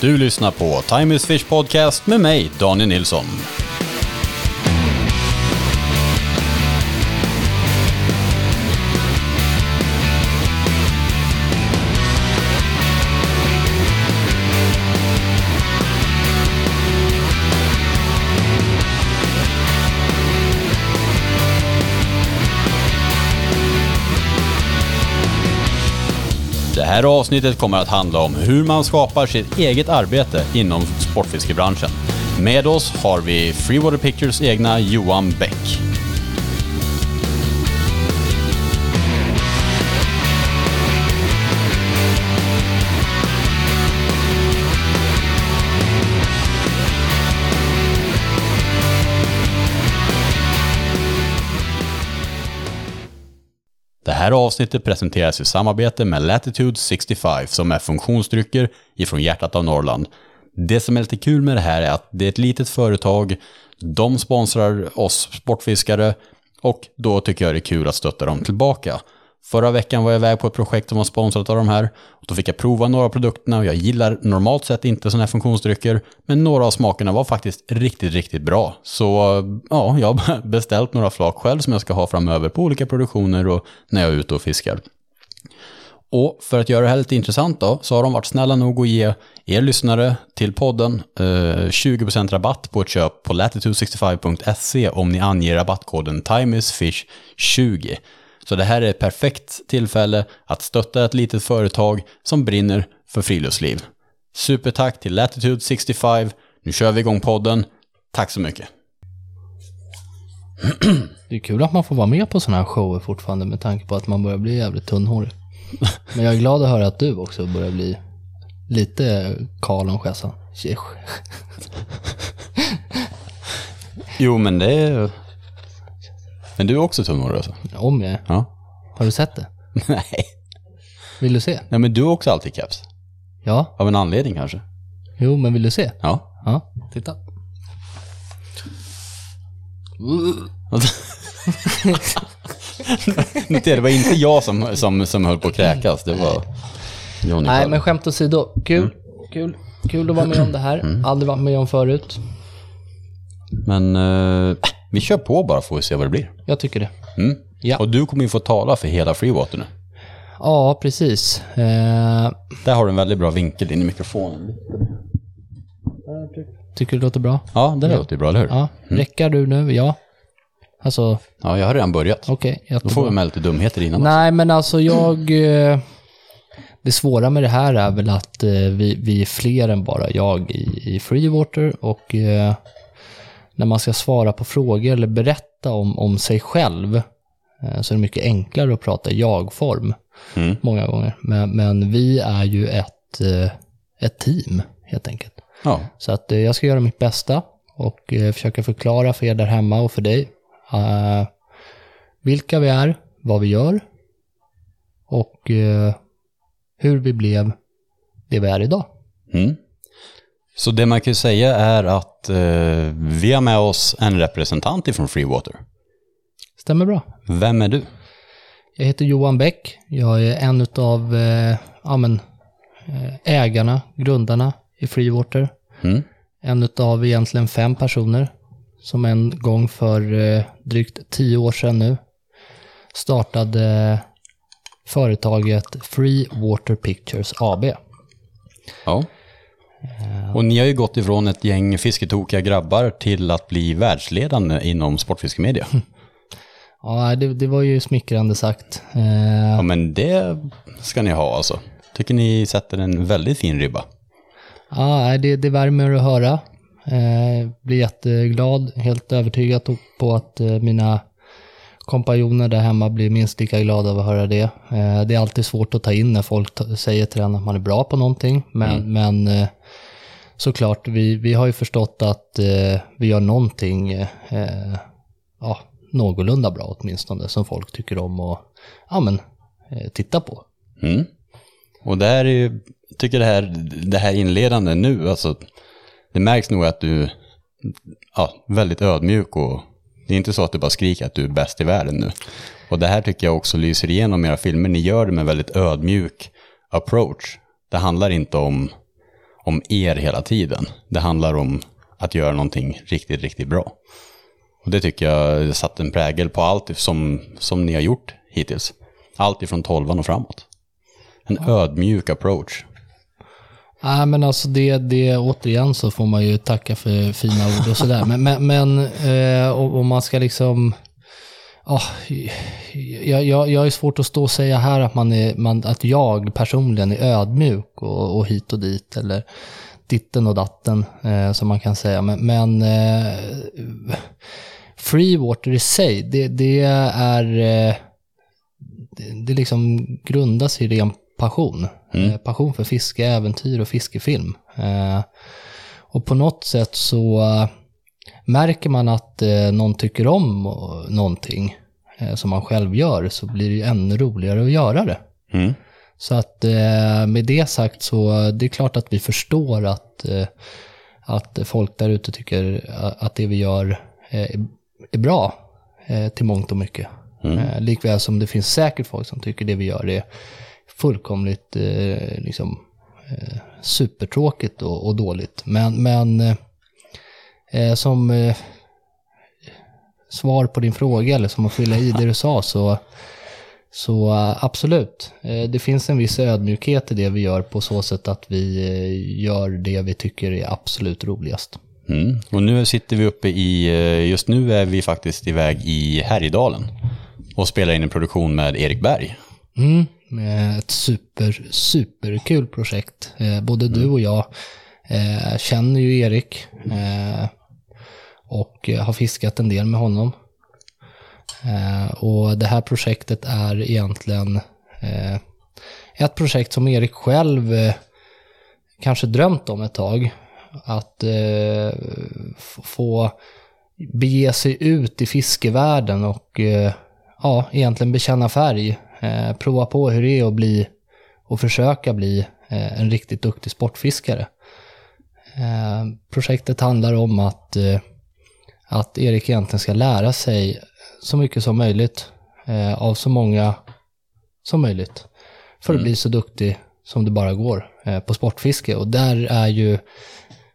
Du lyssnar på Time is Fish Podcast med mig, Daniel Nilsson. Här avsnittet kommer att handla om hur man skapar sitt eget arbete inom sportfiskebranschen. Med oss har vi Freewater Pictures egna Johan Bäck. Här avsnittet presenteras i samarbete med Latitude 65 som är funktionsdrycker ifrån hjärtat av Norrland. Det som är lite kul med det här är att det är ett litet företag, de sponsrar oss sportfiskare och då tycker jag det är kul att stötta dem tillbaka. Förra veckan var jag iväg på ett projekt som var sponsrat av de här. Och då fick jag prova några av produkterna och jag gillar normalt sett inte sådana här funktionsdrycker. Men några av smakerna var faktiskt riktigt, riktigt bra. Så ja, jag har beställt några flak själv som jag ska ha framöver på olika produktioner och när jag är ute och fiskar. Och för att göra det här lite intressant då, så har de varit snälla nog att ge er lyssnare till podden eh, 20% rabatt på ett köp på latitude65.se om ni anger rabattkoden TIMEISFISH20. Så det här är ett perfekt tillfälle att stötta ett litet företag som brinner för friluftsliv. Supertack till Latitude 65. Nu kör vi igång podden. Tack så mycket. Det är kul att man får vara med på sådana här shower fortfarande med tanke på att man börjar bli jävligt tunnhårig. Men jag är glad att höra att du också börjar bli lite Karl om skässan. Jo, men det är... Men du är också tunnhårig alltså? Om jag är. Ja. Har du sett det? Nej. Vill du se? Nej, men du har också alltid keps. Ja. Av en anledning kanske? Jo, men vill du se? Ja. Ja. Titta. Notera, det var inte jag som, som, som höll på att kräkas, det var Johnny Nej, själv. men skämt åsido. Kul. Kul. Kul att vara med om det här. Aldrig varit med om förut. Men eh, vi kör på bara får vi se vad det blir. Jag tycker det. Mm. Ja. Och du kommer ju få tala för hela Freewater nu. Ja, precis. Eh, Där har du en väldigt bra vinkel in i mikrofonen. tycker du det låter bra? Ja, det låter ju bra, eller hur? Ja. Räcker du nu? Ja. Alltså, Ja, jag har redan börjat. okej. Då jättebra. får vi med lite dumheter innan. också. Nej, men alltså jag... eh, Det svåra med det här är väl att eh, vi, vi är fler än bara jag i, i Freewater och eh, när man ska svara på frågor eller berätta om, om sig själv eh, så är det mycket enklare att prata jag-form Mm. många gånger. Men, men vi är ju ett, eh, ett team helt enkelt. Ja. Så att eh, jag ska göra mitt bästa och försöka förklara för er där hemma och för dig eh, vilka vi är, vad vi gör och eh, hur vi blev det vi är idag. Mm. Så det man kan säga är att eh, vi har med oss en representant ifrån Freewater. Stämmer bra. Vem är du? Jag heter Johan Bäck. Jag är en av eh, eh, ägarna, grundarna i Freewater. Mm. En av egentligen fem personer som en gång för eh, drygt tio år sedan nu startade företaget Free Water Pictures AB. Ja. Och ni har ju gått ifrån ett gäng fisketokiga grabbar till att bli världsledande inom sportfiskemedia. Ja, det, det var ju smickrande sagt. Eh, Ja, men det ska ni ha alltså. Tycker ni sätter en väldigt fin ribba. Ja, det, det värmer att höra. Eh, blir jätteglad, helt övertygad på att eh, mina kompanjoner där hemma blir minst lika glada av att höra det. Eh, det är alltid svårt att ta in när folk säger till en att man är bra på någonting, men, men eh, såklart, vi, vi har ju förstått att eh, vi gör någonting eh, ja, någorlunda bra åtminstone, som folk tycker om att ja, men, eh, titta på. Mm. Och det här är ju, tycker det här, det här inledande nu, alltså, det märks nog att du, ja, väldigt ödmjuk och det är inte så att du bara skriker att du är bäst i världen nu. Och det här tycker jag också lyser igenom i era filmer, ni gör det med väldigt ödmjuk approach. Det handlar inte om, om er hela tiden. Det handlar om att göra någonting riktigt, riktigt bra. Och det tycker jag satt en prägel på allt som, som ni har gjort hittills. Allt ifrån tolvan och framåt. En ödmjuk approach. Nej, men alltså det, det, återigen så får man ju tacka för fina ord och sådär. Men, men, men eh, om man ska liksom... Oh, jag, jag, jag är svårt att stå och säga här att, man är, man, att jag personligen är ödmjuk och, och hit och dit. Eller ditten och datten, eh, som man kan säga. Men, men eh, Freewater i sig, det, det är... Eh, det, det liksom grundas i ren passion. Mm. Eh, passion för fiske, äventyr och fiskefilm. Eh, och på något sätt så märker man att någon tycker om någonting som man själv gör så blir det ju ännu roligare att göra det. Mm. Så att med det sagt så det är klart att vi förstår att, att folk där ute tycker att det vi gör är bra till mångt och mycket. Mm. Likväl som det finns säkert folk som tycker det vi gör är fullkomligt eh, liksom, eh, supertråkigt och, och, dåligt. Men, men eh, eh som eh, svar på din fråga, eller som att fylla i det du sa, så, så eh, absolut. det finns en viss ödmjukhet i det vi gör på så sätt att vi gör det vi tycker är absolut roligast. Mm. Och nu sitter vi uppe i, just nu är vi faktiskt iväg i Härjedalen och spelar in en produktion med Erik Berg. Mm ett super, superkul projekt. Eh, både mm. du och jag eh, känner ju Erik eh, och eh, har fiskat en del med honom. Eh, och det här projektet är egentligen eh, ett projekt som Erik själv kanske drömt om ett tag. Att få bege sig ut i fiskevärlden och ja, egentligen bekänna färg prova på hur det är att bli och försöka bli en riktigt duktig sportfiskare. Projektet handlar om att, eh, att Erik egentligen ska lära sig så mycket som möjligt eh, av så många som möjligt för att mm. bli så duktig som det bara går eh, på sportfiske. Och där är ju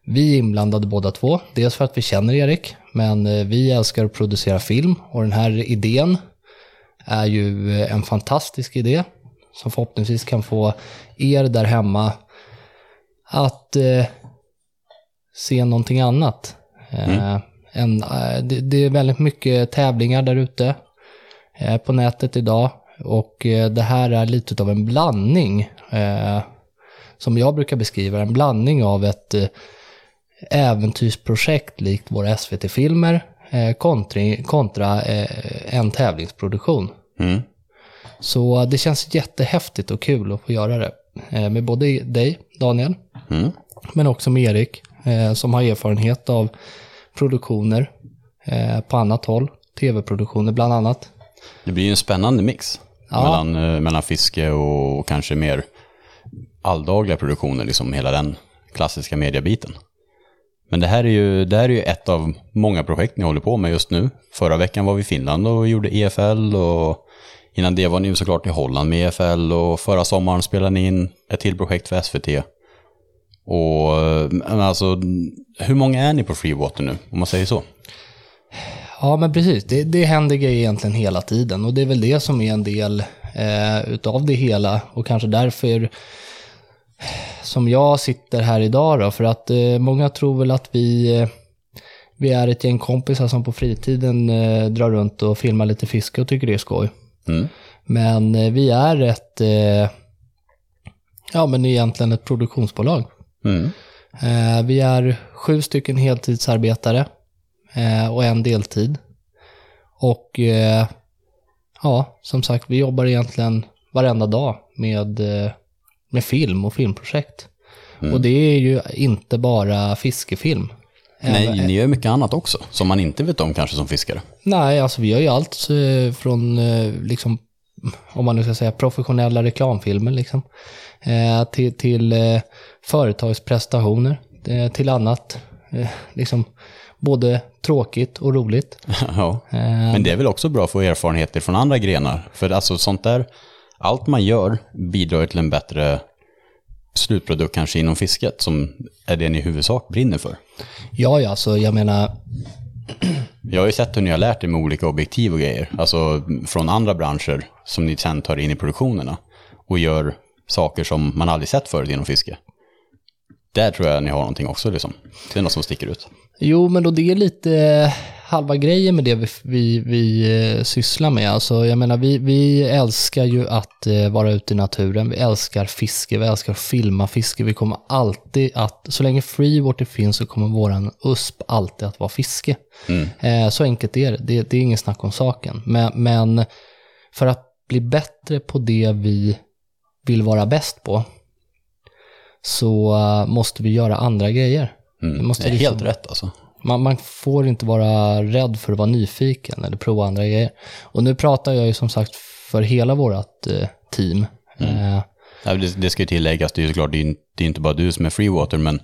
vi inblandade båda två. Dels för att vi känner Erik, men vi älskar att producera film och den här idén är ju en fantastisk idé som förhoppningsvis kan få er där hemma att eh, se någonting annat. Eh, mm. En, eh, det, det, är väldigt mycket tävlingar där ute eh, på nätet idag och eh, det här är lite av en blandning som jag brukar beskriva en blandning av ett äventyrsprojekt likt våra SVT-filmer kontra, kontra en tävlingsproduktion. Mm. Så det känns jättehäftigt och kul att få göra det. Med både dig, Daniel, mm. men också med Erik, som har erfarenhet av produktioner eh, på annat håll. Tv-produktioner bland annat. Det blir ju en spännande mix ja. mellan, mellan fiske och kanske mer alldagliga produktioner, liksom hela den klassiska mediebiten. Men det här är ju, det här är ju ett av många projekt ni håller på med just nu. Förra veckan var vi i Finland och gjorde EFL och innan det var ni såklart i Holland med EFL och förra sommaren spelade ni in ett till projekt för SVT. Och alltså, hur många är ni på Freewater nu, om man säger så? Ja, men precis. Det, det händer grejer egentligen hela tiden och det är väl det som är en del eh, utav det hela och kanske därför som jag sitter här idag då, för att eh, många tror väl att vi, eh, vi är ett gäng kompisar som på fritiden eh, drar runt och filmar lite fiske och tycker det är skoj. Mm. Men eh, vi är ett, eh, ja men egentligen ett produktionsbolag. Mm. Eh, vi är sju stycken heltidsarbetare och en deltid. Och ja, som sagt, vi jobbar egentligen varenda dag med med film och filmprojekt. Mm. Och det är ju inte bara fiskefilm. Nej, ni gör mycket annat också, som man inte vet om kanske som fiskare. Nej, alltså vi gör ju allt eh, från, eh, liksom, om man nu ska säga professionella reklamfilmer, liksom, eh, till, till företagsprestationer, till annat. Liksom, både tråkigt och roligt. ja, men det är väl också bra att få erfarenheter från andra grenar. För alltså sånt där allt man gör bidrar till en bättre slutprodukt kanske inom fisket som är det ni i huvudsak brinner för. Ja, ja, så jag menar, jag har ju sett hur ni har lärt er med olika objektiv och grejer, alltså från andra branscher som ni sen tar in i produktionerna och gör saker som man aldrig sett förut inom fiske. Där tror jag ni har någonting också liksom. Det är något som sticker ut. Jo, men då det är lite halva grejen med det vi, vi, vi eh, sysslar med. Alltså, jag menar, vi, vi älskar ju att eh, vara ute i naturen. Vi älskar fiske, vi älskar att filma fiske. Vi kommer alltid att, så länge freewater finns så kommer våran USP alltid att vara fiske. Eh, så enkelt är det. det. Det är ingen snack om saken. Men, men för att bli bättre på det vi vill vara bäst på så måste vi göra andra grejer. Mm. Vi måste det är liksom- helt rätt alltså. Man, man får inte vara rädd för att vara nyfiken eller prova andra grejer. Och nu pratar jag ju som sagt för hela vårt eh, team. Eh, Ja, det, det ska ju tilläggas, det är ju såklart, det är, det är inte bara du som är freewater, men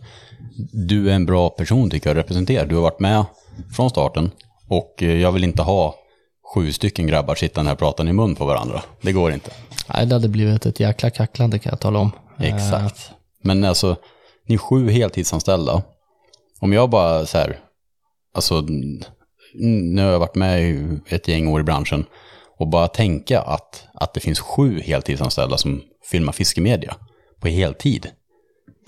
du är en bra person tycker jag att representera. Du har varit med från starten och eh, jag vill inte ha sju stycken grabbar sittande här och prata i mun på varandra. Det går inte. nej, det hade blivit ett jäkla kacklande kan jag tala om. Eh, Exakt. Men alltså, ni är sju heltidsanställda. Om jag bara så här, alltså, nu har jag varit med ett gäng år i branschen och bara tänka att, att det finns sju heltidsanställda som filmar fiskemedia på heltid.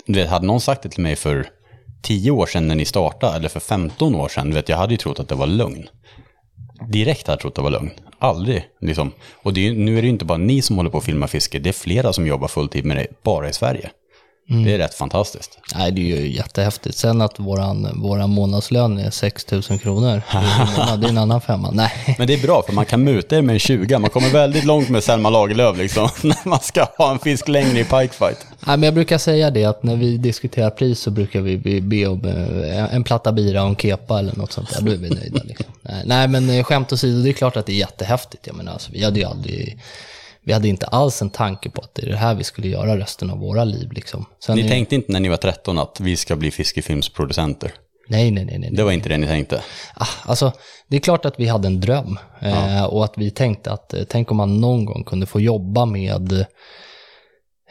Du vet, hade någon sagt det till mig för tio år sedan när ni startade, eller för 15 år sedan, du vet, jag hade ju trott att det var lögn. Direkt hade jag trott att det var lögn. Aldrig, liksom. Och det är, nu är det ju inte bara ni som håller på att filma fiske, det är flera som jobbar fulltid med det, bara i Sverige. Det är rätt fantastiskt. Nej, det är ju jättehäftigt. Sen att våran, våran månadslön är 6 000 kronor det är en annan femma. Nej, Men det är bra, för man kan muta er med en 20. Man kommer väldigt långt med Selma Lagerlöf, liksom, när man ska ha en fisk längre i pikefight. Nej, men jag brukar säga det att när vi diskuterar pris så brukar vi be- om eh, en platta bira och en kepa eller något sånt där. Då är vi nöjda. Liksom. Nej, Nej, men eh, skämt åsido, det är klart att det är jättehäftigt. Jag menar, alltså, vi hade ju aldrig, vi hade inte alls en tanke på att det är det här vi skulle göra resten av våra liv. Liksom. Sen Ni är- tänkte inte när ni var 13 att vi ska bli fiskefilmsproducenter? Nej, nej, nej. nej. Det var inte det ni tänkte? Ah, alltså, det är klart att vi hade en dröm eh, och att vi tänkte att eh, tänk om man någon gång kunde få jobba med,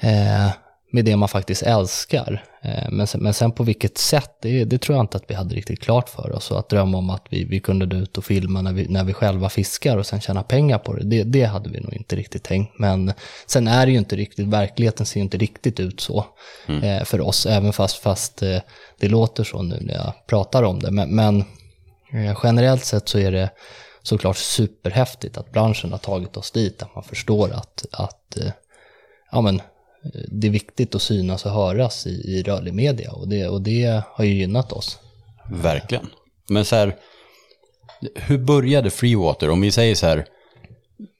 eh, med det man faktiskt älskar. Eh, men, sen, men sen på vilket sätt, det, det tror jag inte att vi hade riktigt klart för oss. Och att drömma om att vi, vi kunde gå ut och filma när vi, när vi själva fiskar och sen tjäna pengar på det, det, det hade vi nog inte riktigt tänkt. Men sen är det ju inte riktigt, verkligheten ser ju inte riktigt ut så eh, för oss, även fast, fast eh, det låter så nu när jag pratar om det. Men, men Generellt sett så är det såklart superhäftigt att branschen har tagit oss dit, att man förstår att, att ja, men, det är viktigt att synas och höras i, i rörlig media och det, och det har ju gynnat oss. Verkligen. Men så här, hur började Freewater? Om vi säger så här,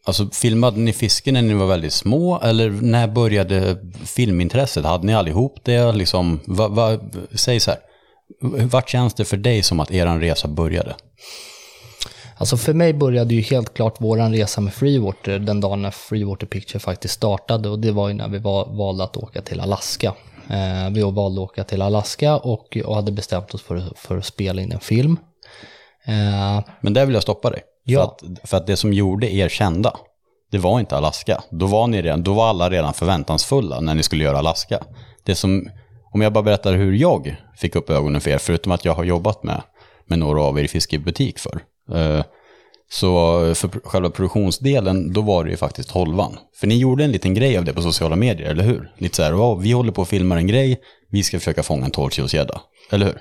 alltså filmade ni fiske när ni var väldigt små eller när började filmintresset? Hade ni allihop det? Liksom, va, va, säg så här, vart känns det för dig som att eran resa började? Alltså för mig började ju helt klart våran resa med Freewater den dagen när Freewater Picture faktiskt startade och det var ju när vi var, valde att åka till Alaska. Eh, vi valde att åka till Alaska och, och hade bestämt oss för, för att spela in en film. Eh, Men där vill jag stoppa dig. Ja. För, att, för att det som gjorde er kända, det var inte Alaska. Då var, ni redan, då var alla redan förväntansfulla när ni skulle göra Alaska. Det som, om jag bara berättar hur jag fick upp ögonen för er, förutom att jag har jobbat med, med några av er i fiskebutik för. Eh, så för själva produktionsdelen, då var det ju faktiskt Holvan. För ni gjorde en liten grej av det på sociala medier, eller hur? Lite så här, oh, vi håller på att filma en grej, vi ska försöka fånga en tolvkilosgädda. Eller hur?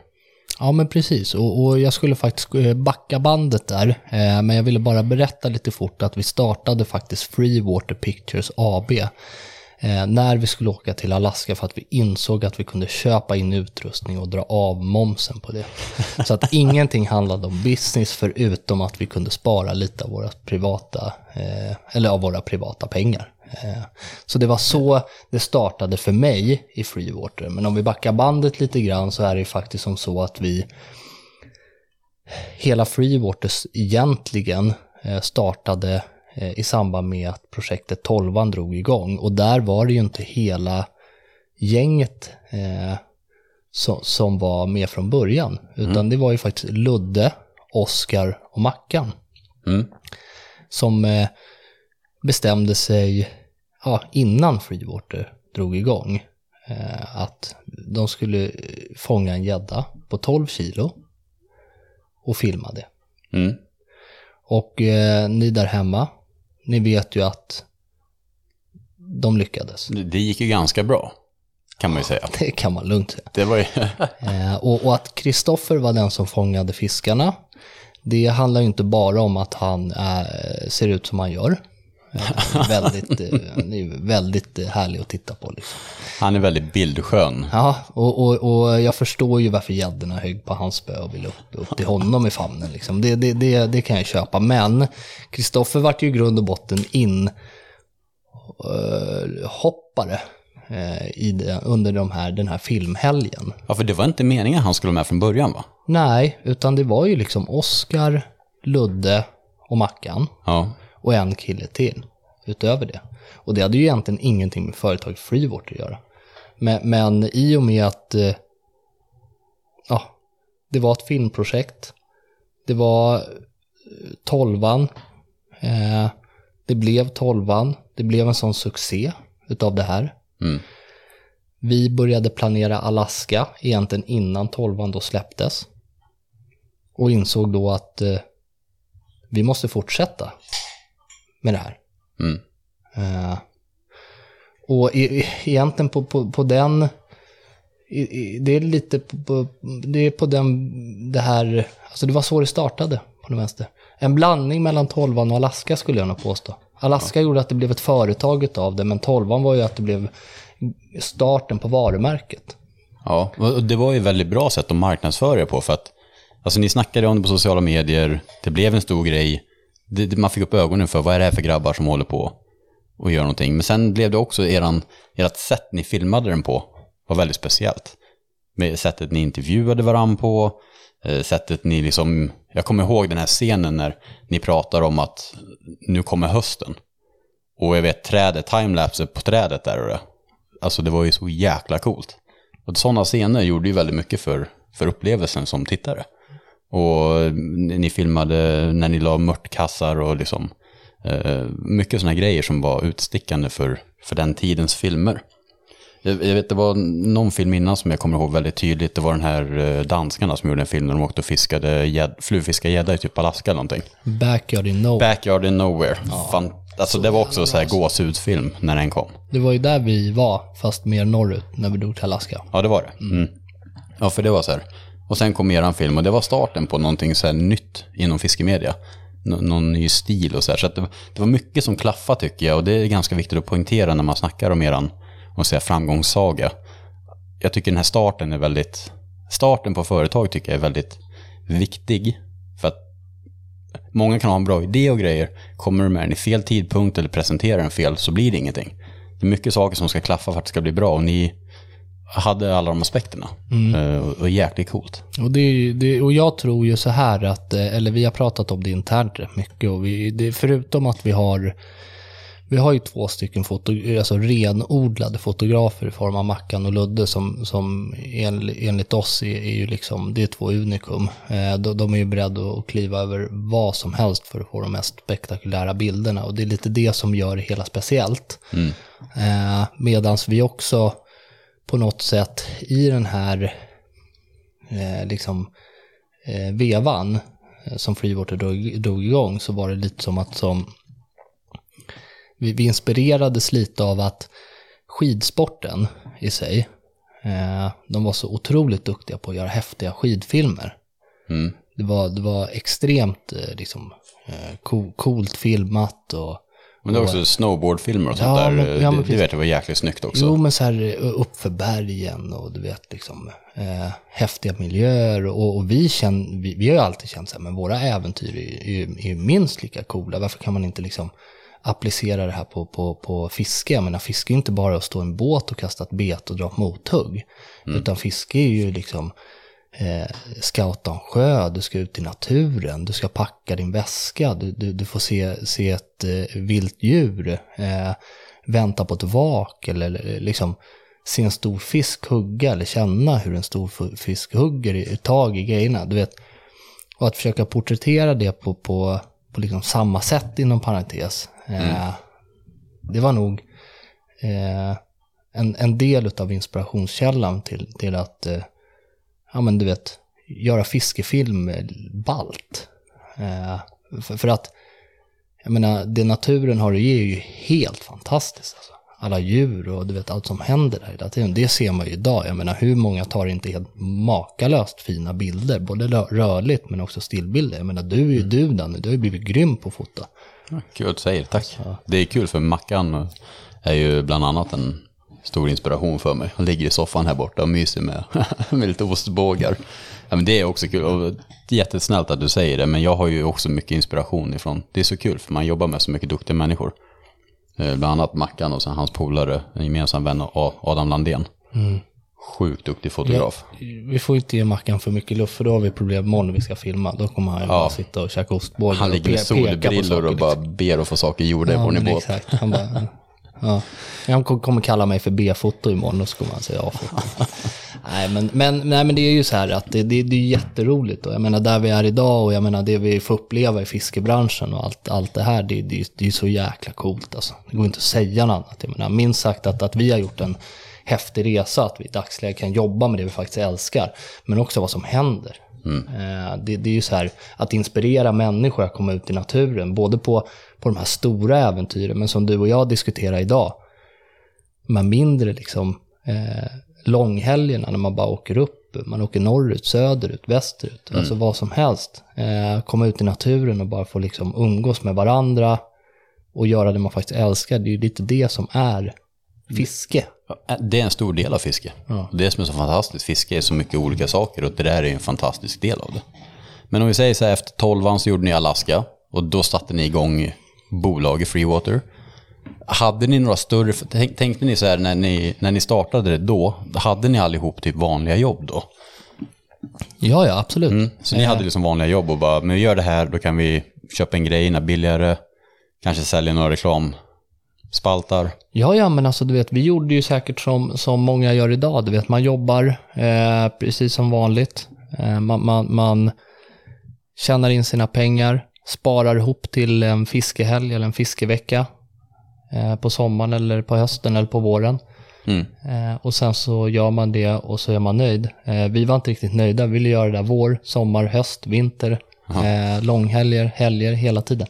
Ja, men precis. Och, och jag skulle faktiskt eh, backa bandet där. Eh, men jag ville bara berätta lite fort att vi startade faktiskt Freewater Pictures AB. Eh, när vi skulle åka till Alaska för att vi insåg att vi kunde köpa in utrustning och dra av momsen på det. Så att ingenting handlade om business förutom att vi kunde spara lite av våra privata, eh, eller av våra privata pengar. Eh, Så det var så det startade för mig i Freewater. Men om vi backar bandet lite grann så är det faktiskt som så att vi hela Freewater egentligen eh, startade i samband med att projektet 12 drog igång. Och där var det ju inte hela gänget eh, som, som var med från början. Utan det var ju faktiskt Ludde, Oskar och Mackan Mm. som eh, bestämde sig ja, innan Freewater drog igång eh, att de skulle fånga en gädda på 12 kilo och filma det. Mm. Och eh, ni där hemma, ni vet ju att de lyckades. Det, gick ju ganska bra, kan man ju säga. Det kan man lugnt säga. Det var ju... Eh, och, och att Kristoffer var den som fångade fiskarna, det handlar ju inte bara om att han eh, ser ut som han gör. Eh, väldigt, eh, han är väldigt eh, härlig att titta på. Liksom. Han är väldigt bildskön. Ja, och, och, och jag förstår ju varför gäddorna högg på hans spö och ville upp, upp till honom i famnen. Liksom. Det, det, det, det kan jag köpa. Men Kristoffer vart ju i grund och botten in hoppare eh, i det, under de här, den här filmhelgen. Ja, för det var inte meningen han skulle vara med från början va? Nej, utan det var ju liksom Oscar, Ludde och Mackan Ja. Och en kille till utöver det. Och det hade ju egentligen ingenting med företaget Freewort att göra. Men, men i och med att eh, ja, det var ett filmprojekt, det var eh, tolvan, eh, det blev tolvan, det blev en sån succé utav det här. Mm. Vi började planera Alaska egentligen innan tolvan då släpptes. Och insåg då att eh, vi måste fortsätta med det här. Mm. Eh, och e- e- egentligen på, på, på den, i- i- det är lite på, det är på den, det här, alltså det var så det startade på den vänster. En blandning mellan tolvan och Alaska skulle jag nog påstå. Alaska gjorde att det blev ett företag av det, men tolvan var ju att det blev starten på varumärket. Ja, och det var ju ett väldigt bra sätt att marknadsföra det på för att alltså ni snackade om det på sociala medier, det blev en stor grej, det, det, man fick upp ögonen för vad är det här för grabbar som håller på och gör någonting. Men sen blev det också eran, ert sätt ni filmade den på var väldigt speciellt. Med sättet ni intervjuade varandra på, eh, sättet ni liksom, jag kommer ihåg den här scenen när ni pratar om att nu kommer hösten. Och jag vet trädet, timelapse på trädet där och det. Alltså det var ju så jäkla coolt. Och sådana scener gjorde ju väldigt mycket för, för upplevelsen som tittare. Och ni filmade när ni la mörtkassar och liksom eh, mycket sådana grejer som var utstickande för, för den tidens filmer. Jag, jag vet, det var någon film innan som jag kommer ihåg väldigt tydligt. Det var den här eh, danskarna som gjorde en film där de åkte och fiskade gädd, flugfiskade gädda i typ Alaska eller någonting. Backyard in no. Backyard in Nowhere. Fan, alltså det var också så här gåshudsfilm när den kom. Det var ju där vi var, fast mer norrut, när vi drog till Alaska. Ja, det var det. Mm. Ja, för det var så här. Och sen kom eran film och det var starten på någonting så här nytt inom fiskemedia. N någon ny stil och så här. Så att det, det var mycket som klaffade tycker jag och det är ganska viktigt att poängtera när man snackar om eran och säga, framgångssaga. Jag tycker den här starten är väldigt, starten på företag tycker jag är väldigt viktig. För att många kan ha en bra idé och grejer, kommer du med den i fel tidpunkt eller presenterar den fel så blir det ingenting. Det är mycket saker som ska klaffa för att det ska bli bra och ni hade alla de aspekterna. Eh, Och, jäkligt coolt. Och, det, det, och jag tror ju så här att, eh, eller vi har pratat om det internt rätt mycket och vi, det, förutom att vi har, vi har ju två stycken foto, alltså renodlade fotografer i form av Mackan och Ludde som, som en, enligt oss är, är ju liksom, det är två unikum. Eh, de, de är ju beredda att kliva över vad som helst för att få de mest spektakulära bilderna och det är lite det som gör det hela speciellt. Eh, Medan vi också på något sätt i den här eh, liksom, eh, vevan eh, som Freewater drog, drog igång så var det lite som att som vi, vi inspirerades lite av att skidsporten i sig, eh, de var så otroligt duktiga på att göra häftiga skidfilmer. Mm. Det var, det var extremt eh, liksom, eh, co- coolt filmat och Men det var också snowboardfilmer och sånt Ja, där. men- ja, men det, det vet jag var jäkligt snyggt också. Jo, men så här uppför bergen och du vet liksom eh, häftiga miljöer och, och vi, känn, vi, vi har ju alltid känt så här, men våra äventyr är ju är ju minst lika coola. Varför kan man inte liksom applicera det här på, på, på fiske? Jag menar, fiske är inte bara att stå i en båt och kasta ett bet och dra ett mothugg. Utan fiske är ju liksom eh, scouta en sjö, du ska ut i naturen, du ska packa din väska, du, du, du får se, se ett eh, vilt djur, eh, vänta på ett vak eller eller liksom se en stor fisk hugga eller känna hur en stor fisk hugger i, tag i grejerna. Du vet, och att försöka porträttera det på, på, på liksom samma sätt inom parentes. Eh, Det var nog eh, en, en del av inspirationskällan till, till att, eh, ja men du vet, göra fiskefilm ballt. Eh, för, för, att, jag menar, det naturen har att ge är ju helt fantastiskt. Alltså. Alla djur och du vet allt som händer där hela tiden. Det ser man ju idag. Jag menar, hur många tar inte helt makalöst fina bilder? Både rörligt men också stillbilder. Jag menar, du är ju mm. du Danny, du har ju blivit grym på att fota. Ja, kul att du säger, tack. Så. Det är kul för Mackan är ju bland annat en stor inspiration för mig. Han ligger i soffan här borta och myser med, med lite ostbågar. Ja, men det är också kul och jättesnällt att du säger det, men jag har ju också mycket inspiration ifrån. Det är så kul för man jobbar med så mycket duktiga människor. Eh, bland annat Mackan och sen hans polare, en gemensam vän Adam Landén. Mm. Sjukt duktig fotograf. Ja, vi får inte ge Mackan för mycket luft för då har vi problem imorgon när vi ska filma. Då kommer han ja. bara sitta och käka ostbågar. Han ligger med solbrillor och bara liksom. ber att få saker gjorda ja, i båt. Exakt. Han bara, Ja. Han kommer kalla mig för B-foto imorgon och så kommer han säga A-foto. nej, men, men, nej, men det är ju så här att det, det, det är jätteroligt. Och jag menar där vi är idag och jag menar det vi får uppleva i fiskebranschen och allt, allt det här, det, det, det är så jäkla coolt alltså. Det går inte att säga något annat. Jag menar, minst sagt att, att vi har gjort en häftig resa, att vi i dagsläget kan jobba med det vi faktiskt älskar, men också vad som händer. Mm. Det, det, är ju så här, att inspirera människor att komma ut i naturen, både på, på de här stora äventyren, men som du och jag diskuterar idag, de här mindre liksom, eh, långhelgerna när man bara åker upp, man åker norrut, söderut, västerut, mm. alltså vad som helst. Eh, komma ut i naturen och bara få liksom umgås med varandra och göra det man faktiskt älskar, det är ju lite det som är fiske. Det är en stor del av fiske. Ja. Det som är så fantastiskt, fiske är så mycket olika saker och det där är en fantastisk del av det. Men om vi säger så här, efter tolvan så gjorde ni Alaska och då satte ni igång bolaget Freewater. Hade ni några större, tänkte ni så här när ni, när ni startade det då, hade ni allihop typ vanliga jobb då? Ja, ja, absolut. Mm, så ni hade liksom vanliga jobb och bara, men vi gör det här, då kan vi köpa en grej billigare, kanske sälja några reklam spaltar. Ja, ja, men alltså du vet, vi gjorde ju säkert som, som många gör idag. Du vet, man jobbar eh, precis som vanligt. Eh, man, man, man tjänar in sina pengar, sparar ihop till en fiskehelg eller en fiskevecka eh, på sommaren eller på hösten eller på våren. Mm. Eh, och sen så gör man det och så är man nöjd. Eh, vi var inte riktigt nöjda, vi ville göra det där vår, sommar, höst, vinter, eh, långhelger, helger hela tiden.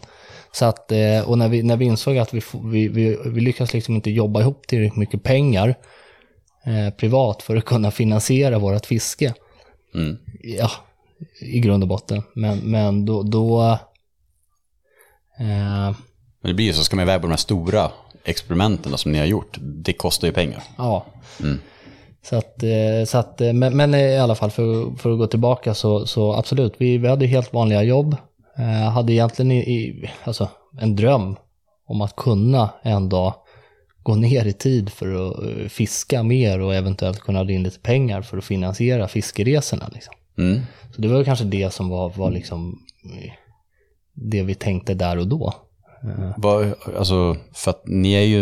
Så att, eh, och när vi, när vi insåg att vi, vi, vi, vi lyckas liksom inte jobba ihop tillräckligt mycket pengar eh, privat för att kunna finansiera vårt fiske. Mm. Ja, i grund och botten. Men, men då... då eh, men det blir ju så, ska man iväg på de här stora experimenten som ni har gjort, det kostar ju pengar. Ja. Mm. Så att, eh, så att, men, men, i alla fall för, för att gå tillbaka så, så absolut, vi, vi hade helt vanliga jobb. Eh, hade egentligen i, i, alltså, en dröm om att kunna en dag gå ner i tid för att eh, fiska mer och eventuellt kunna dra in lite pengar för att finansiera fiskeresorna. Liksom. Mm. Så det var kanske det som var, var liksom eh, det vi tänkte där och då. Var, alltså, för att ni är ju,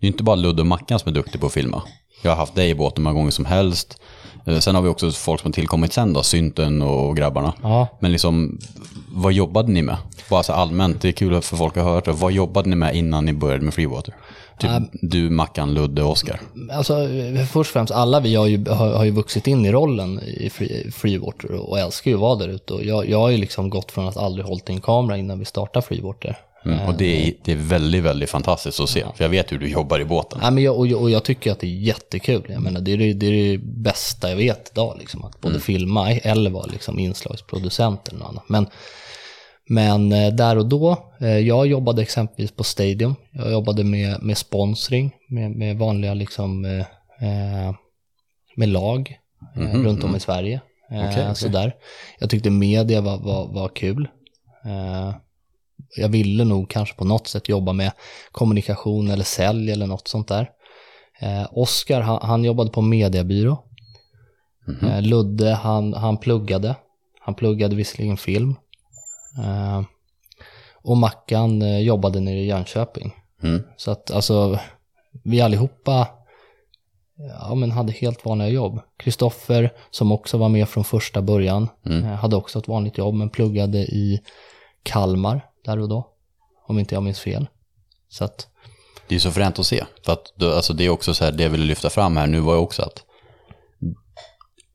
det är inte bara Ludde och Mackan som är duktiga på att filma. Jag har haft dig i båten många gånger som helst. Eh, sen har vi också folk som har tillkommit sen då, Synten och grabbarna. Ja. Men liksom, vad jobbade ni med? Bara så allmänt, det är kul för folk att höra. Vad jobbade ni med innan ni började med Freewater? Typ äh, du, Mackan, Ludde och Oskar. Alltså, först och främst, alla vi har ju, har, har ju vuxit in i rollen i free, Freewater och älskar ju att vara där ute. Jag, jag har ju liksom gått från att aldrig hållit i en kamera innan vi startade Freewater Mm, och det är, det är väldigt, väldigt fantastiskt att se. Ja. För jag vet hur du jobbar i båten. Ja, men jag, och, jag, och jag tycker att det är jättekul. Jag menar, det, är det, det är det bästa jag vet idag. Liksom, att både mm. filma eller vara liksom, inslagsproducent eller något annat. Men, men eh, där och då, eh, jag jobbade exempelvis på Stadium. Jag jobbade med, med sponsring, med, med vanliga liksom, eh, med lag mm -hmm, runt om mm. i Sverige. Okay, okay. Sådär. Jag tyckte media var, var, var kul jag ville nog kanske på något sätt jobba med kommunikation eller sälj eller något sånt där. Eh, Oskar, han, han, jobbade på mediebyrå. Mm -hmm. eh, Ludde, han, han pluggade. Han pluggade visserligen film. Eh, och Mackan eh, jobbade nere i Jönköping. Mm. Så att alltså, vi allihopa ja, men hade helt vanliga jobb. Kristoffer, som också var med från första början, mm. Eh, hade också ett vanligt jobb men pluggade i Kalmar där och då. Om inte jag minns fel. Så att, Det är så fränt att se. För att alltså det är också så här, det jag ville lyfta fram här nu var ju också att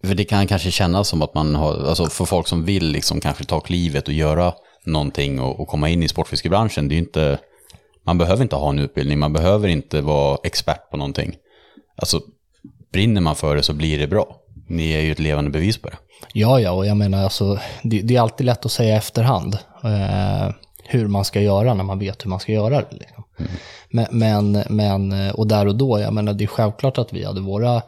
för det kan kanske kännas som att man har, alltså för folk som vill liksom kanske ta klivet och göra någonting och, och komma in i sportfiskebranschen, det är inte, man behöver inte ha en utbildning, man behöver inte vara expert på någonting. Alltså, brinner man för det så blir det bra. Ni är ju ett levande bevis på det. Ja, ja, och jag menar alltså, det, det är alltid lätt att säga efterhand eh, hur man ska göra när man vet hur man ska göra det. Liksom. Mm. Men, men, men, och där och då, jag menar det är självklart att vi hade våra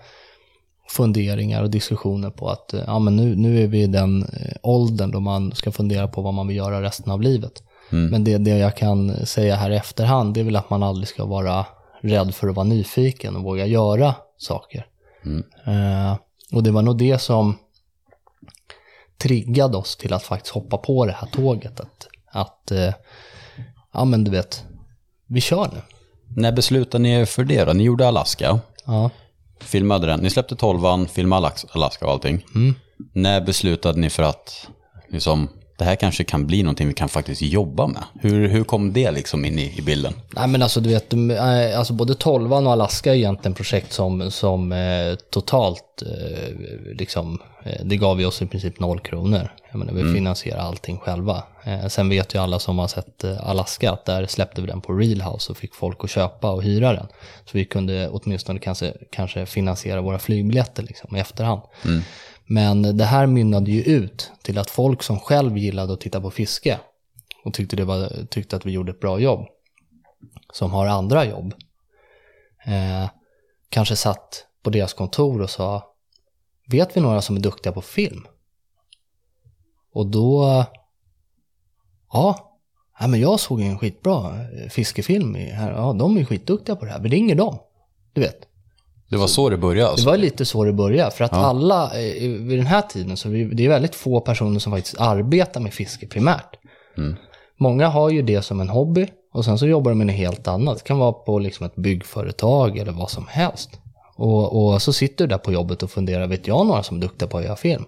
funderingar och diskussioner på att ja, men nu, nu är vi i den eh, åldern då man ska fundera på vad man vill göra resten av livet. Mm. Men det, det jag kan säga här i efterhand, det är väl att man aldrig ska vara rädd för att vara nyfiken och våga göra saker. Mm. Eh, och det var nog det som triggade oss till att faktiskt hoppa på det här tåget. Att, att eh, ja men du vet, vi kör nu. När beslutade ni er för det då? Ni gjorde Alaska. Ja. Filmade den. Ni släppte tolvan, filmade Alaska och allting. Mm. När beslutade ni för att liksom, det här kanske kan bli någonting vi kan faktiskt jobba med? Hur, hur kom det liksom in i, i bilden? Nej men alltså du vet, eh, alltså både Tolvan och Alaska är egentligen projekt som, som eh, totalt, eh, liksom, det gav ju oss i princip noll kronor. Jag menar, vi mm. finansierar allting själva. Eh, sen vet ju alla som har sett Alaska att där släppte vi den på Realhouse och fick folk att köpa och hyra den. Så vi kunde åtminstone kanske, kanske finansiera våra flygbiljetter liksom, i efterhand. Mm. Men det här mynnade ju ut till att folk som själv gillade att titta på fiske och tyckte, det var, tyckte att vi gjorde ett bra jobb, som har andra jobb, eh, kanske satt på deras kontor och sa Vet vi några som är duktiga på film? Och då, ja, ja men jag såg en skitbra eh, fiskefilm här, ja de är skitduktiga på det här, vi ringer dem. Du vet. Det var så det började? Alltså. Det var lite så det började. För att ja. alla, eh, vid den här tiden, så det är väldigt få personer som faktiskt arbetar med fiske primärt. Mm. Många har ju det som en hobby och sen så jobbar de med något helt annat. Det kan vara på liksom ett byggföretag eller vad som helst. Och, och så sitter du där på jobbet och funderar, vet jag några som är duktiga på att göra film?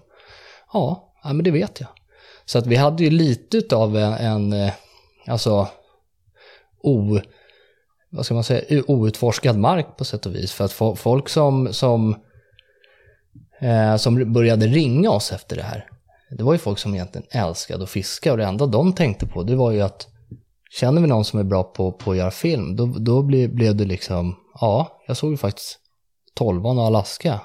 Ja, ja men det vet jag. Så att vi hade ju lite av en, en eh, alltså, o vad ska man säga, outforskad mark på sätt och vis. För att folk som, som, eh, som började ringa oss efter det här, det var ju folk som egentligen älskade att fiska och det enda de tänkte på det var ju att känner vi någon som är bra på, på att göra film, då, då blev, blev det liksom, ja, jag såg ju faktiskt Tolvan och Alaska.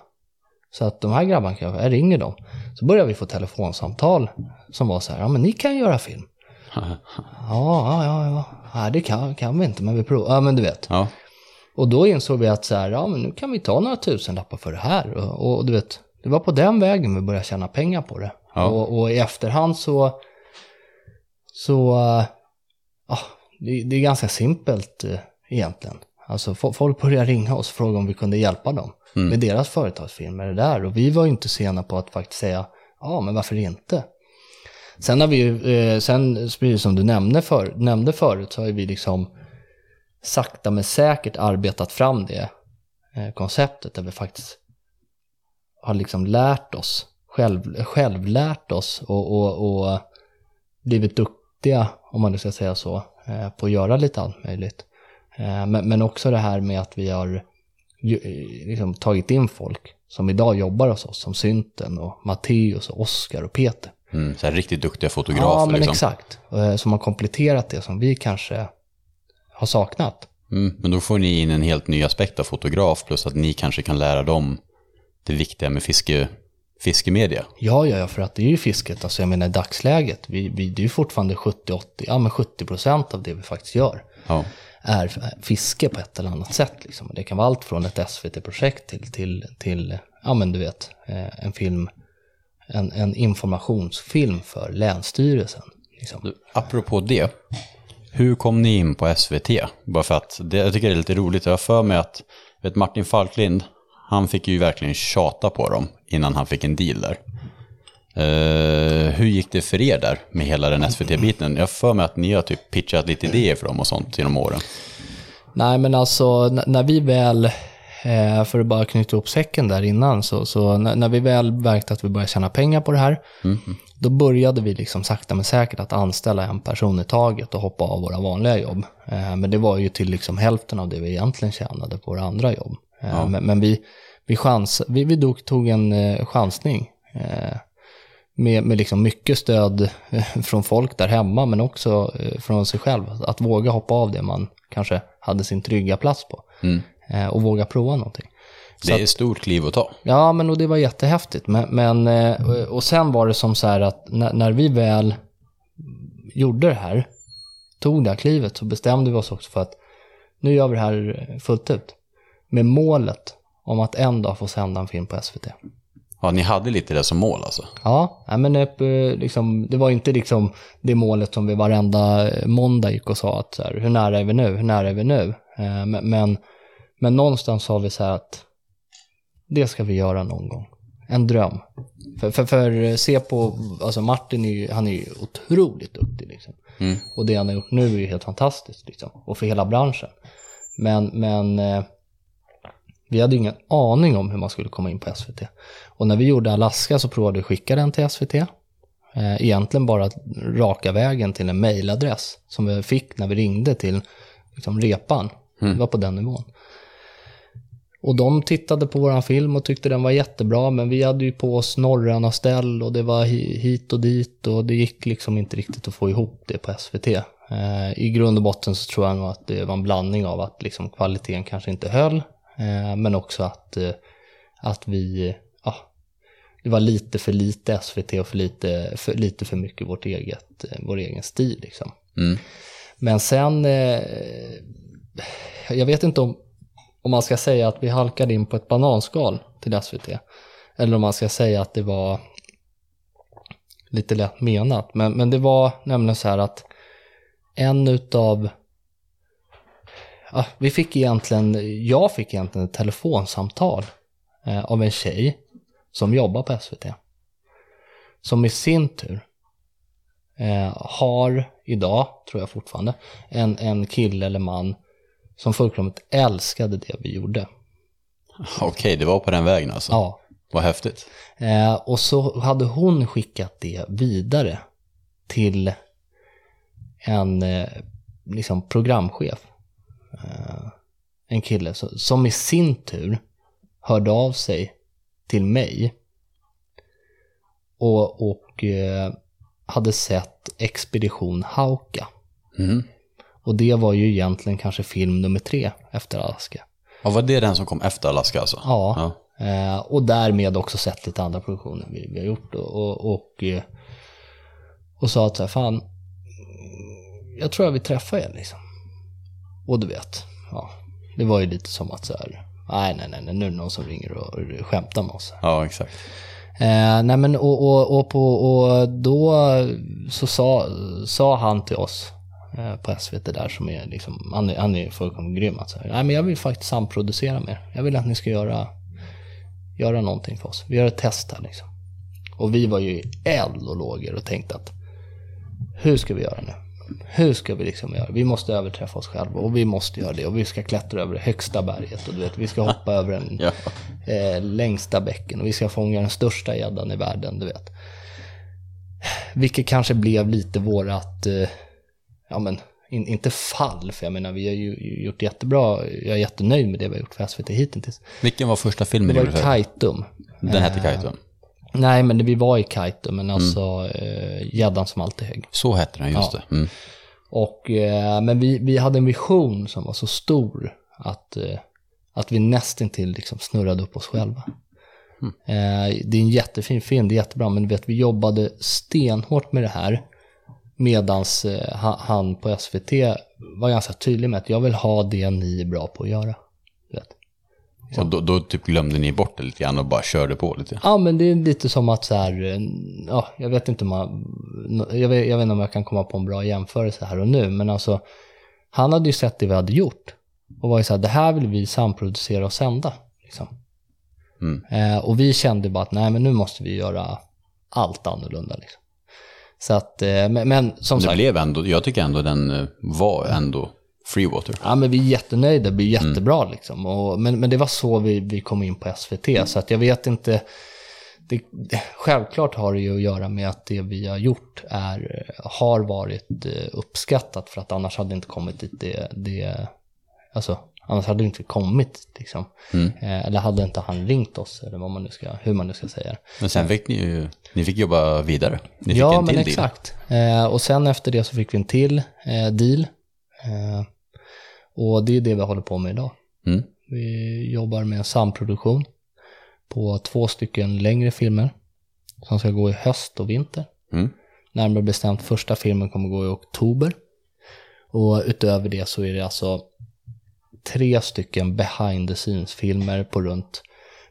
Så att de här grabbarna kanske, jag ringer dem. Så började vi få telefonsamtal som var så här, ja men ni kan göra film. ja, ja, ja, ja. Nej, det kan, kan vi inte, men vi provar. Ja, men du vet. Ja. Och då insåg vi att så här, ja men nu kan vi ta några tusenlappar för det här. Och, och du vet, det var på den vägen vi började tjäna pengar på det. Ja. Och, och, i efterhand så, så, ja, det, det är ganska simpelt eh, egentligen. Alltså folk började ringa oss och fråga om vi kunde hjälpa dem mm. med deras företagsfilmer där. Och vi var ju inte sena på att faktiskt säga, ja men varför inte? Sen har vi ju, eh, sen som du nämnde, för, nämnde förut, så har vi liksom sakta men säkert arbetat fram det eh, konceptet där vi faktiskt har liksom lärt oss, själv, självlärt oss och, och, och blivit duktiga, om man nu ska säga så, eh, på att göra lite allt möjligt. Men, men också det här med att vi har liksom, tagit in folk som idag jobbar hos oss, som Synten och Matteus och Oskar och Peter. Mm, så här riktigt duktiga fotografer. Ja, men liksom. exakt. Eh, som har kompletterat det som vi kanske har saknat. Mm, men då får ni in en helt ny aspekt av fotograf, plus att ni kanske kan lära dem det viktiga med fiske, fiskemedia. Ja, ja, ja, för att det är ju fisket. Alltså jag menar i dagsläget, vi, vi, det är ju fortfarande 70-80, ja men 70 procent av det vi faktiskt gör. Ja. är fiske på ett eller annat sätt. Liksom. Det kan vara allt från ett SVT-projekt till, till, till, ja men du vet, eh, en film en, en informationsfilm för Länsstyrelsen. Liksom. Du, apropå det, hur kom ni in på SVT? Bara för att det, jag tycker det är lite roligt. Jag har för mig att vet Martin Falklind, han fick ju verkligen tjata på dem innan han fick en deal där. Uh, hur gick det för er där med hela den SVT-biten? Jag för mig att ni har typ pitchat lite idéer för dem och sånt genom åren. Nej, men alltså när vi väl eh, för att bara knyta ihop säcken där innan, så, så när, när vi väl märkte att vi började tjäna pengar på det här, Mm. då började vi liksom sakta men säkert att anställa en person i taget och hoppa av våra vanliga jobb. Eh, men det var ju till liksom hälften av det vi egentligen tjänade på våra andra jobb. Eh, Ja. Men, men vi, vi, chans, vi, vi tog en eh, chansning. Eh, med, med liksom mycket stöd eh, från folk där hemma, men också från sig själv. Att våga hoppa av det man kanske hade sin trygga plats på. Mm. Eh, och våga prova någonting. Det är ett stort kliv att ta. Ja, men och det var jättehäftigt. Men, men, eh, och- sen var det som så här att när, när vi väl gjorde det här, tog det här klivet, så bestämde vi oss också för att nu gör vi det här fullt ut. Med målet om att en dag få sända en film på SVT. Ja, ni hade lite det som mål alltså? Ja, men eh, liksom, det var inte liksom det målet som vi varenda måndag gick och sa att så här, hur nära är vi nu, hur nära är vi nu? Men, men, någonstans sa vi så här att det ska vi göra någon gång. En dröm. För, för, för eh, se på, alltså Martin är ju, han är ju otroligt duktig liksom. Mm. Och det han har gjort nu är ju helt fantastiskt liksom. Och för hela branschen. Men, men eh, vi hade ingen aning om hur man skulle komma in på SVT. Och när vi gjorde Alaska så provade vi att skicka den till SVT. Eh, egentligen bara raka vägen till en mailadress som vi fick när vi ringde till liksom, repan. Det var på den nivån. Och de tittade på våran film och tyckte den var jättebra, men vi hade ju på oss norrarna ställ och det var hi- hit och dit och det gick liksom inte riktigt att få ihop det på SVT. Eh, I grund och botten så tror jag nog att det var en blandning av att liksom kvaliteten kanske inte höll, eh, men också att, eh, att vi, ja, det var lite för lite SVT och för lite för, lite för mycket vårt eget, eh, vår egen stil liksom. Mm. Men sen, eh, jag vet inte om, om man ska säga att vi halkade in på ett bananskal till SVT. Eller om man ska säga att det var lite lätt menat. Men, men det var nämligen så här att en utav, ja, vi fick egentligen, jag fick egentligen ett telefonsamtal eh, av en tjej som jobbar på SVT. Som i sin tur eh, har idag, tror jag fortfarande, en, en kille eller man som fullkomligt älskade det vi gjorde. Okej, det var på den vägen alltså? Ja. Vad häftigt. Eh, och så hade hon skickat det vidare till en eh, liksom programchef. Eh, en kille så, som i sin tur hörde av sig till mig och, och eh, hade sett Expedition Hauka. Mm. Och det var ju egentligen kanske film nummer tre efter Alaska. Ja, var det den som kom efter Alaska alltså? Ja. Ja. Eh, och därmed också sett lite andra produktioner vi, vi har gjort. Och, och, och, eh, och sa att så här, fan, jag tror jag vill träffa er liksom. Och du vet, ja, det var ju lite som att så här, nej, nej, nej, nej nu är det någon som ringer och, skämtar med oss. Ja, exakt. Eh, nej men och, och, och, på, och då så sa, sa han till oss på SVT där som är liksom, han är, han är fullkomligt grym. Att, så här, nej men jag vill faktiskt samproducera med er. Jag vill att ni ska göra, göra någonting för oss. Vi gör ett test här liksom. Och vi var ju i eld och lågor och tänkte att hur ska vi göra nu? Hur ska vi liksom göra? Vi måste överträffa oss själva och vi måste göra det och vi ska klättra över det högsta berget och du vet, vi ska hoppa över en Ja. eh, längsta bäcken och vi ska fånga den största gäddan i världen, du vet. Vilket kanske blev lite vårat, eh, ja men, in, inte fall, för jag menar vi har ju gjort jättebra, jag är jättenöjd med det vi har gjort för SVT hittills. Vilken var första filmen Det var gjorde ju för? Kaitum. Den hette Kaitum. Nej, men det, vi var i Kaitum, men alltså eh, gäddan som alltid högg. Så hette den, just Ja. det. Mm. Och, eh, men vi, vi hade en vision som var så stor att, eh, att vi nästintill liksom snurrade upp oss själva. Eh, det är en jättefin film, det är jättebra, men du vet, vi jobbade stenhårt med det här. Medans eh, han, på SVT var ganska tydlig med att jag vill ha det ni är bra på att göra. Vet. Och då, då typ glömde ni bort det lite grann och bara körde på lite. Ja, men det är lite som att så här, eh, ja, jag vet inte om man, jag vet, jag vet inte om jag kan komma på en bra jämförelse här och nu, men alltså, han hade ju sett det vi hade gjort och var ju så här, det här vill vi samproducera och sända. Liksom. Mm. Eh, och vi kände bara att nej, men nu måste vi göra allt annorlunda. Liksom. Så att, eh, men, men som Det sagt, blev ändå, jag tycker ändå den eh, var ändå Freewater. Ja, men vi är jättenöjda, det blir jättebra liksom. Och, men, men det var så vi, vi kom in på SVT, så att jag vet inte. Det, självklart har det ju att göra med att det vi har gjort är, har varit eh, uppskattat, för att annars hade det inte kommit dit. Det, det, alltså, annars hade det inte kommit, liksom. Eh, eller hade inte han ringt oss, eller vad man nu ska, hur man nu ska säga. Men sen fick ni ju, ni fick jobba vidare. Ni fick ja, en men till deal. exakt. Eh, och sen efter det så fick vi en till eh, deal. Och det är det vi håller på med idag. Mm. Vi jobbar med en samproduktion på två stycken längre filmer som ska gå i höst och vinter. Mm. Närmare bestämt första filmen kommer gå i oktober. Och utöver det så är det alltså tre stycken behind the scenes-filmer på runt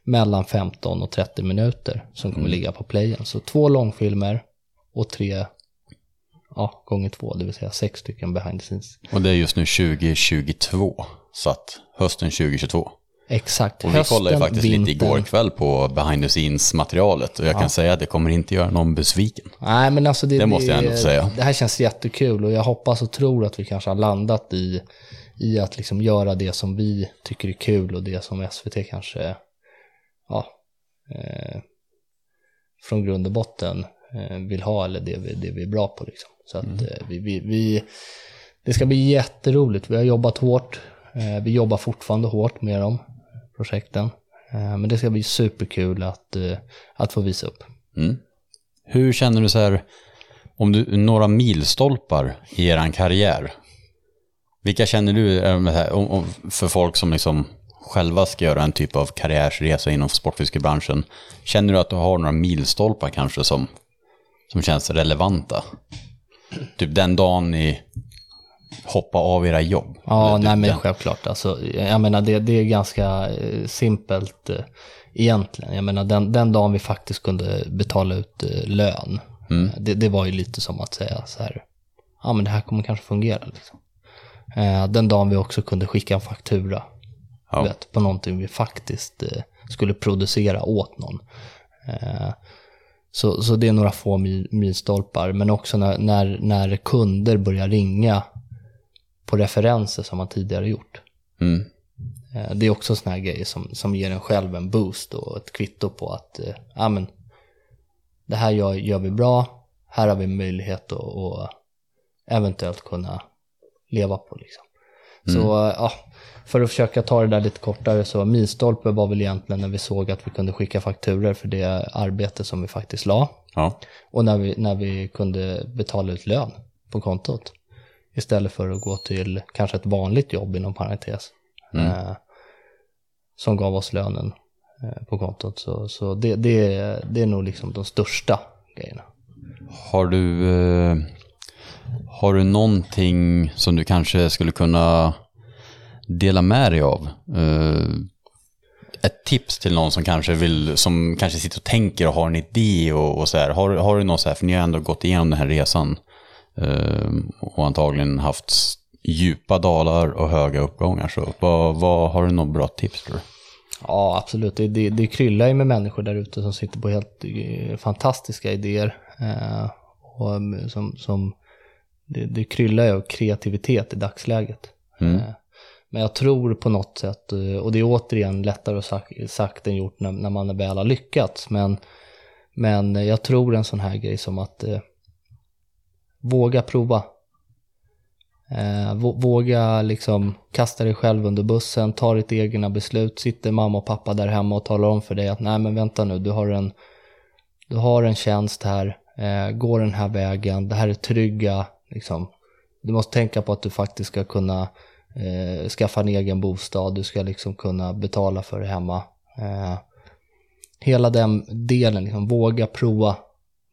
mellan 15 och 30 minuter som kommer ligga på playen. Så två långfilmer och tre, ja, gånger två, det vill säga sex stycken behind the scenes. Och det är just nu 2022. Så att hösten 2022. Exakt. Och vi kollade ju Hösten, faktiskt lite vintern. igår kväll på behind the scenes materialet. Och jag kan säga att det kommer inte göra någon besviken. Nej, men alltså det, Det måste jag ändå säga. Det här känns jättekul och jag hoppas och tror att vi kanske har landat i, i att liksom göra det som vi tycker är kul och det som SVT kanske, ja, eh, från grund och botten eh, vill ha eller det vi, det vi är bra på liksom. Så att Mm. eh, vi, vi, vi, det ska bli jätteroligt. Vi har jobbat hårt. Eh, vi jobbar fortfarande hårt med de projekten. Eh, men det ska bli superkul att, eh, att få visa upp. Mm. Hur känner du så här, om du, några milstolpar i er karriär? Vilka känner du, om, för folk som liksom själva ska göra en typ av karriärsresa inom sportfiskebranschen, känner du att du har några milstolpar kanske som, som känns relevanta? Typ den dagen ni hoppar av era jobb? Ja, typ nej men självklart. Alltså, jag menar det, det är ganska eh, simpelt eh, egentligen. Jag menar den, den dagen vi faktiskt kunde betala ut eh, lön, Mm. eh, det, det var ju lite som att säga så här, ja men det här kommer kanske fungera. Liksom. Eh, den dagen vi också kunde skicka en faktura Ja. vet, på någonting vi faktiskt eh, skulle producera åt någon. Eh, så, så det är några få mil, milstolpar, men också när, när, när kunder börjar ringa på referenser som man tidigare gjort. Mm. Det är också såna här grejer som, som ger en själv en boost och ett kvitto på att ja, men, det här gör, gör vi bra, här har vi möjlighet att, att eventuellt kunna leva på. Liksom. Så eh, ja, för att försöka ta det där lite kortare så milstolpe var väl egentligen när vi såg att vi kunde skicka fakturer för det arbete som vi faktiskt la. Ja. Och när vi, när vi kunde betala ut lön på kontot. Istället för att gå till kanske ett vanligt jobb inom parentes. Eh, som gav oss lönen eh, på kontot. Så, så det, det, är- det är nog liksom de största grejerna. Har du, eh, har du någonting som du kanske skulle kunna dela med dig av? Eh, ett tips till någon som kanske vill, som kanske sitter och tänker och har en idé och, och så här. Har, har du något så här, för ni har ändå gått igenom den här resan eh, och antagligen haft djupa dalar och höga uppgångar. Så vad, vad, har du något bra tips tror du? Ja, absolut. Det, det, det kryllar ju med människor där ute som sitter på helt eh, fantastiska idéer. Eh, och eh, som, som, det, det kryllar ju av kreativitet i dagsläget. Mm. Eh, men jag tror på något sätt, eh, och det är återigen lättare sagt, sagt än gjort när, när man väl har lyckats, men, men jag tror en sån här grej som att eh, våga prova. Eh, vå- våga liksom kasta dig själv under bussen, ta ditt egna beslut. Sitter mamma och pappa där hemma och talar om för dig att nej men vänta nu, du har en, du har en tjänst här, eh, gå den här vägen, det här är trygga, liksom. Du måste tänka på att du faktiskt ska kunna eh, skaffa en egen bostad, du ska liksom kunna betala för det hemma. Eh, hela den delen, liksom, våga prova,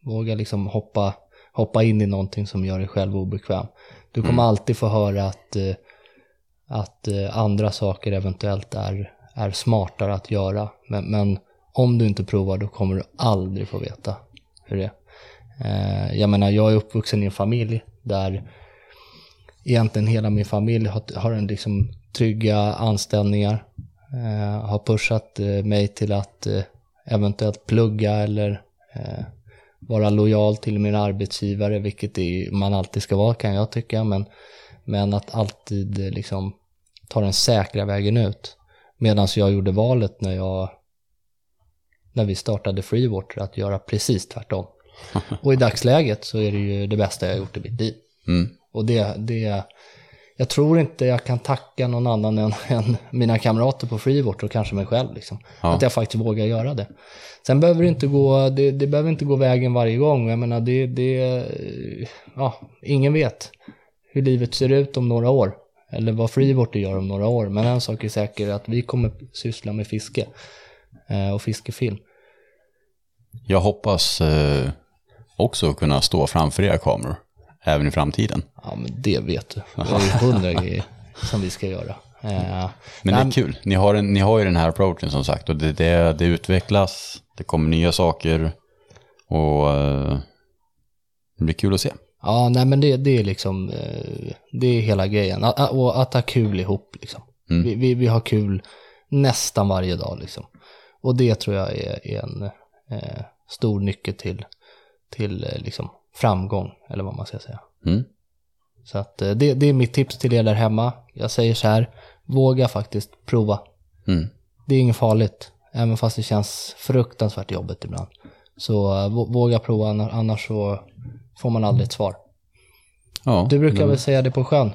våga liksom hoppa, hoppa in i någonting som gör dig själv obekväm. Du kommer alltid få höra att, eh, att eh, andra saker eventuellt är, är smartare att göra. Men, men om du inte provar då kommer du aldrig få veta hur det är. Eh, jag menar, jag är uppvuxen i en familj där egentligen hela min familj har, har en liksom trygga anställningar. Eh, har pushat eh, mig till att eh, eventuellt plugga eller eh, vara lojal till min arbetsgivare, vilket är, man alltid ska vara kan jag tycka. Men, Men att alltid eh, liksom ta den säkra vägen ut. Medan jag gjorde valet när jag när vi startade Freewater att göra precis tvärtom. Och i dagsläget så är det ju det bästa jag har gjort i mitt liv. Mm. Och det, det, jag tror inte jag kan tacka någon annan än, än mina kamrater på Freewater och kanske mig själv. Liksom. Ja. Att jag faktiskt vågar göra det. Sen behöver det inte gå, det, det behöver inte gå vägen varje gång. Jag menar, det, det, ja, ingen vet hur livet ser ut om några år. Eller vad Freewater gör om några år. Men en sak är säker, att vi kommer syssla med fiske. Eh, och fiskefilm. Jag hoppas eh, också kunna stå framför era kameror även i framtiden. Ja, men det vet du. Det är ju hundra grejer som vi ska göra. Eh, Men det är kul. Ni har, en, ni har ju den här approachen som sagt och det, det, det utvecklas, det kommer nya saker och eh, det blir kul att se. Ja, nej men det, det är liksom, eh, det är hela grejen. Och att ha kul ihop liksom. Mm. Vi, vi, vi har kul nästan varje dag liksom. Och det tror jag är, är en eh, stor nyckel till, till eh, liksom framgång, eller vad man ska säga. Mm. Så att eh, det, det är mitt tips till er där hemma. Jag säger så här, våga faktiskt prova. Mm. Det är inget farligt, även fast det känns fruktansvärt jobbigt ibland. Så eh, vå- våga prova, anna- annars så får man aldrig ett svar. Ja, Du brukar men väl säga det på sjön?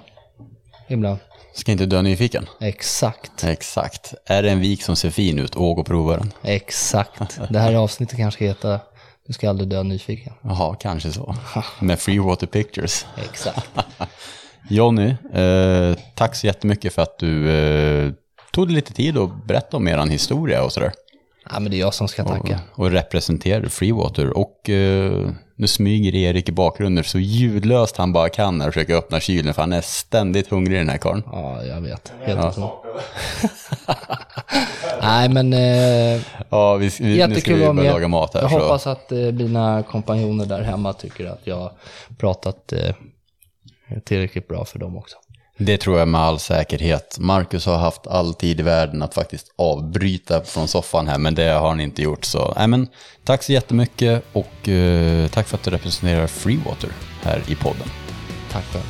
Ibland. Ska inte dö nyfiken. Exakt. Exakt. Är det en vik som ser fin ut, åk och prova den. Exakt. Det här avsnittet kanske heter Du ska aldrig dö nyfiken. Jaha, kanske så. Med Free Water Pictures. Exakt. Jonny, eh, tack så jättemycket för att du eh, tog lite tid att berätta om er historia och sådär. Ja, men det är jag som ska tacka. Och representerar Freewater. Och eh, nu smyger Erik i bakgrunden så ljudlöst han bara kan när och försöker öppna kylen för han är ständigt hungrig den här karln. Ja, jag vet. Helt otroligt. Nej, men eh, Ja, vi, vi, nu ska jättekul vi börja laga mat här. Jag så. hoppas att eh, mina kompanjoner där hemma tycker att jag har pratat eh, tillräckligt bra för dem också. Det tror jag med all säkerhet. Marcus har haft all tid i världen att faktiskt avbryta från soffan här, men det har han inte gjort. Så nej, men, tack så jättemycket och eh, tack för att du representerar Freewater här i podden. Tack själv.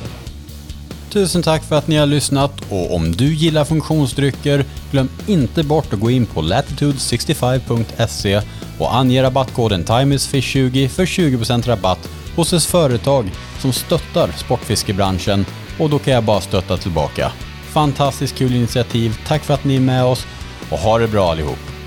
Tusen tack för att ni har lyssnat och om du gillar funktionsdrycker, glöm inte bort att gå in på latitude65.se och ange rabattkoden TIMEISFISH20 för 20% rabatt hos ett företag som stöttar sportfiskebranschen och då kan jag bara stötta tillbaka. Fantastiskt kul initiativ, tack för att ni är med oss och ha det bra allihop!